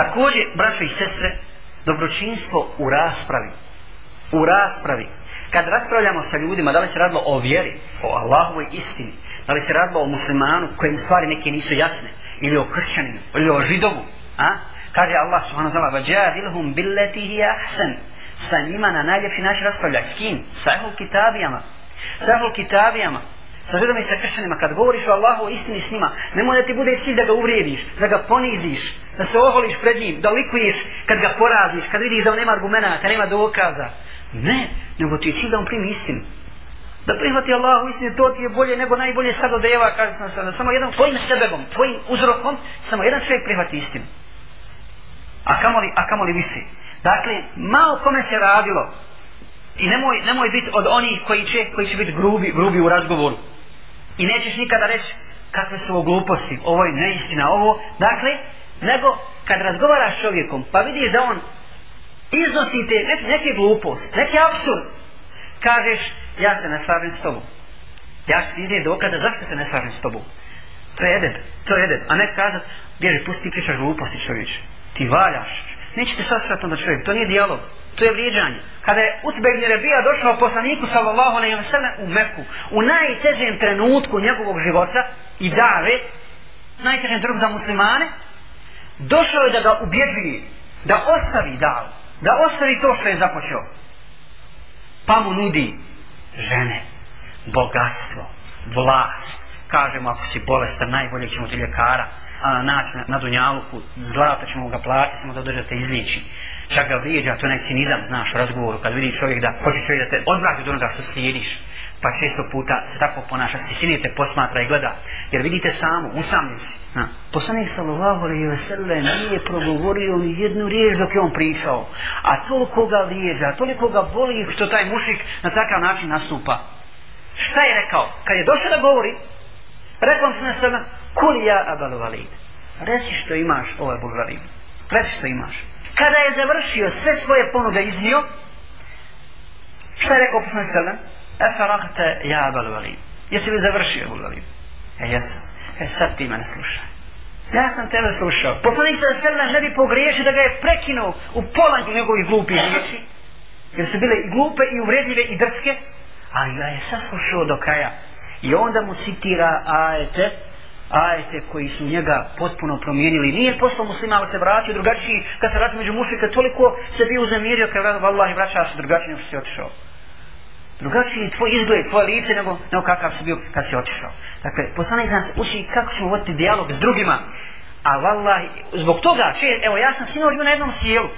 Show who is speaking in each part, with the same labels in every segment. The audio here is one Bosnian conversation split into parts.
Speaker 1: Također, braćo i sestre, dobročinstvo u raspravi. U raspravi. Kad raspravljamo sa ljudima, da li se radilo o vjeri, o Allahovoj istini, da li se radilo o muslimanu kojim stvari neke nisu jasne, ili o kršćaninu, ili o židovu, a? kaže Allah subhanahu zala, vađa vilhum billeti hi ahsen, sa njima na najljepši naši raspravljaj, s kim? Sa ehul kitabijama. Sa ehul kitabijama sa ženom i sa kršanima, kad govoriš o Allahu istini s njima, nemoj da ti bude cilj da ga uvrijediš, da ga poniziš, da se oholiš pred njim, da likuješ kad ga poraziš, kad vidiš da on nema argumenta, kad nema dokaza. Ne, nego ti je cilj da on primi istinu. Da prihvati Allahu istinu, to ti je bolje nego najbolje sad od Eva, kaže sam sada, samo jednom tvojim sebebom, tvojim uzrokom, samo jedan čovjek prihvati istinu. A kamoli, a kamoli visi. Dakle, malo kome se radilo, I nemoj, nemoj biti od onih koji će, koji će biti grubi, grubi u razgovoru i nećeš nikada reći kakve su ovo gluposti, ovo je neistina, ovo, dakle, nego kad razgovaraš s čovjekom, pa vidiš da on iznosi te neki, neki glupost, neki absurd, kažeš, ja se ne slavim s tobom. Ja ću ti izdje dokada, zašto se ne slavim s tobom? To je edeb, to je edeb. A ne kazat, bježi, pusti ti pričaš gluposti čovječe. Ti valjaš, nećete sasrati onda čovjek, to nije dijalog, to je vrijeđanje. Kada je Utbe ibn Rabija došao poslaniku sallallahu alaihi wa sallam u Meku, u najtežem trenutku njegovog života i dave, najtežem trenutku za muslimane, došao je da ga ubjeđuje, da ostavi davu, da ostavi to što je započeo. Pa mu nudi žene, bogatstvo, vlast, kažemo ako si bolestan najbolje ćemo ti ljekara naći na, na dunjavuku, zlata ćemo ga platiti, samo da dođe da te izliči. Čak ga vrijeđa, to je onaj cinizam, znaš, razgovoru, kad vidi čovjek da hoće čovjek da te odvrati od onoga što slijediš, pa često puta se tako ponaša, se sinije te posmatra i gleda, jer vidite samo, usamljen si. Na. Poslanik sallallahu alejhi ve sellem nije progovorio ni jednu riječ dok je on pričao, a toliko ga vrijeđa, toliko ga boli što taj mušik na takav način nastupa. Šta je rekao? Kad je došao da govori, rekao sam na sallallahu Kul ja abal valid. Reci što imaš o Ebu Zarim. Reci što imaš. Kada je završio sve svoje ponude iznio, što je rekao Fusna Selem? Efe rahte ja abal valid. Jesi li završio Ebu Zarim? E jesam. E sad ti mene slušaj. Ja sam tebe slušao. Poslanik sa Selem ne bi pogriješio da ga je prekinuo u polanju njegovih glupih riječi. Jer su bile i glupe i uvredljive i drske. Ali ga je saslušao do kraja. I onda mu citira ajete ajete koji su njega potpuno promijenili. Nije postao muslima, ali se vratio drugačiji, kad se vratio među mušlika, toliko se bio uznemirio, kad je vratio vallaha i vraćao se drugačiji nego što si otišao. Drugačiji tvoj izgled, tvoje lice nego, nego kakav si bio kad si otišao. Dakle, poslanik nas uči kako ćemo voditi dijalog s drugima, a vallaha, zbog toga, če, evo ja sam sinor na jednom sjelu,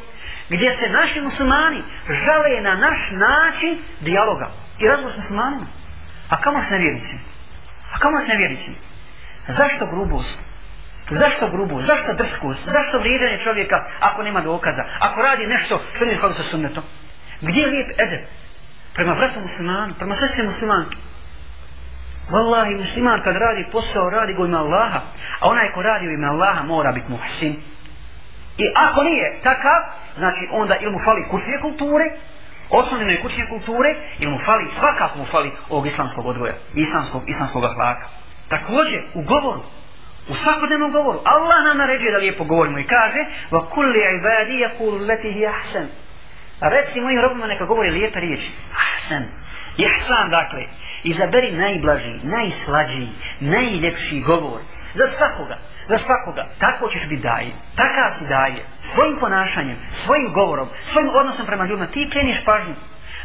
Speaker 1: gdje se naši muslimani žale na naš način dijaloga i razgovor s muslimanima. A kamo se ne vjerici? A kamo se ne vjerici? Zašto grubost? Zašto grubost? Zašto drskost? Zašto vrijedanje čovjeka ako nema dokaza? Ako radi nešto, što nije kako sa sunnetom? Gdje je lijep edep? Prema vratu muslimanu, prema sestri muslimanke. Wallahi, musliman kad radi posao, radi go ima Allaha. A onaj ko radi u ime Allaha mora biti muhsin. I ako nije takav, znači onda ili mu fali kućne kulture, osnovne kućne kulture, ili mu fali svakako mu fali ovog islamskog odvoja, islamskog, islamskog hlaka. Također, u govoru, u svakodnevnom govoru, Allah nam naređuje da lijepo govorimo i kaže وَكُلِّ عِبَادِيَ قُلُ لَتِهِ أَحْسَن Reci mojim robima neka govori lijepe riječi. Ahsan. Ihsan, dakle. Izaberi najblažiji, najslađiji, najljepši govor. Za svakoga. Za svakoga. Tako ćeš biti daje. Takav si daje. Svojim ponašanjem, svojim govorom, svojim odnosom prema ljudima. Ti kreniš pažnju.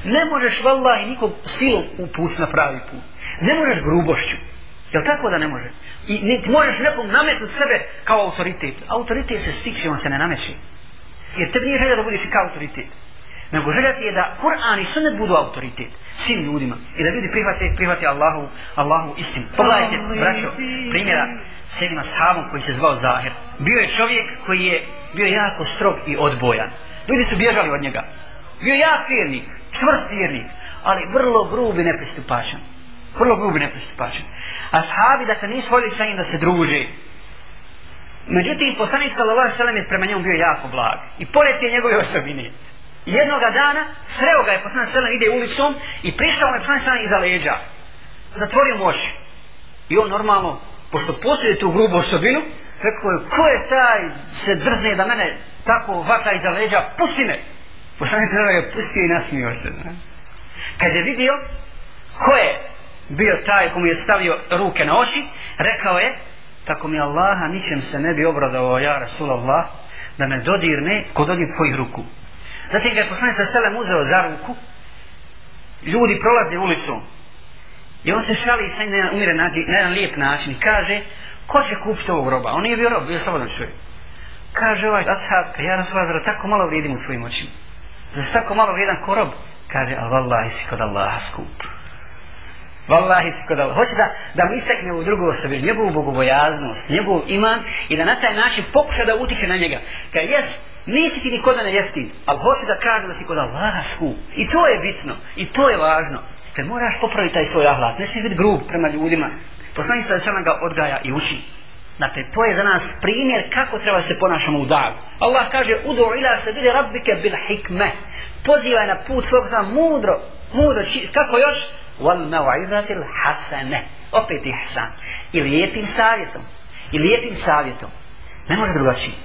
Speaker 1: Ne možeš, vallaha, nikog silu upust na pravi put. Ne možeš grubošću. Jel tako da ne može? I ne, možeš nekom nametnuti sebe kao autoritet. Autoritet se stiče, on se ne nameće. Jer tebi nije želja da budeš kao autoritet. Nego želja ti je da Kur'an i Sunnet budu autoritet svim ljudima. I da ljudi prihvate, prihvate Allahu, Allahu istinu. Pogledajte, braćo, primjera s jednim ashabom koji se zvao Zahir. Bio je čovjek koji je bio jako strog i odbojan. Ljudi su bježali od njega. Bio je jak vjernik, čvrst vjernik, ali vrlo grub i nepristupačan vrlo grubi nepristupačni. A sahabi, dakle, nisu volili sa njim da se druže. Međutim, poslanik sallallahu alejhi ve prema njemu bio jako blag. I pored te njegove osobine, jednoga dana sreo ga je poslanik sallallahu ide ulicom i prišao mu poslanik sallallahu iza leđa. Zatvorio mu oči. I on normalno, pošto posjeduje tu grubu osobinu, rekao je, ko je taj se drzne da mene tako vaka iza leđa, pusti me. Poslanik sallallahu je pustio i nasmio se. Kad je vidio, ko je bio taj ko mu je stavio ruke na oči, rekao je, tako mi Allaha ničem se ne bi obradao ja Rasulallah, da me dodirne ko dodir svojih ruku. Zatim ga je poslani sa selem uzeo za ruku, ljudi prolaze ulicom i on se šali sa njim na jedan umiren način, na jedan lijep način i kaže, ko će kupiti ovog roba? On nije bio rob, bio slobodan čovjek. Kaže ovaj, ashab, ja Rasulallah, tako malo vrijedim u svojim očima. Za tako malo vrijedan ko rob? Kaže, a vallahi si kod Allaha skupu. Wallahi si kod Hoće da, da mu istekne u drugu osobi, njegovu bogobojaznost, njegov iman i da na taj način pokuša da utiče na njega. Kad jes, neće ti nikoda ne jesti, ali hoće da kaže da si kod Allaha skup. I to je bitno, i to je važno. Te moraš popraviti taj svoj ahlak, ne smije biti grub prema ljudima. Poslani se sam ga odgaja i uči. Dakle, to je za nas primjer kako treba se ponašamo u dagu. Allah kaže, udu ila se bile rabike bil hikme. Pozivaj na put svog mudro, mudro, kako još? wal mawaizatil hasane opet ihsan i lijepim savjetom i lijepim savjetom ne može drugačije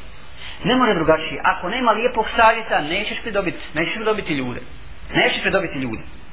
Speaker 1: ne može drugačije ako nema lijepog savjeta nećeš pridobiti nećeš pridobiti ljude nećeš pridobiti ljude, nećeš pridobiti ljude.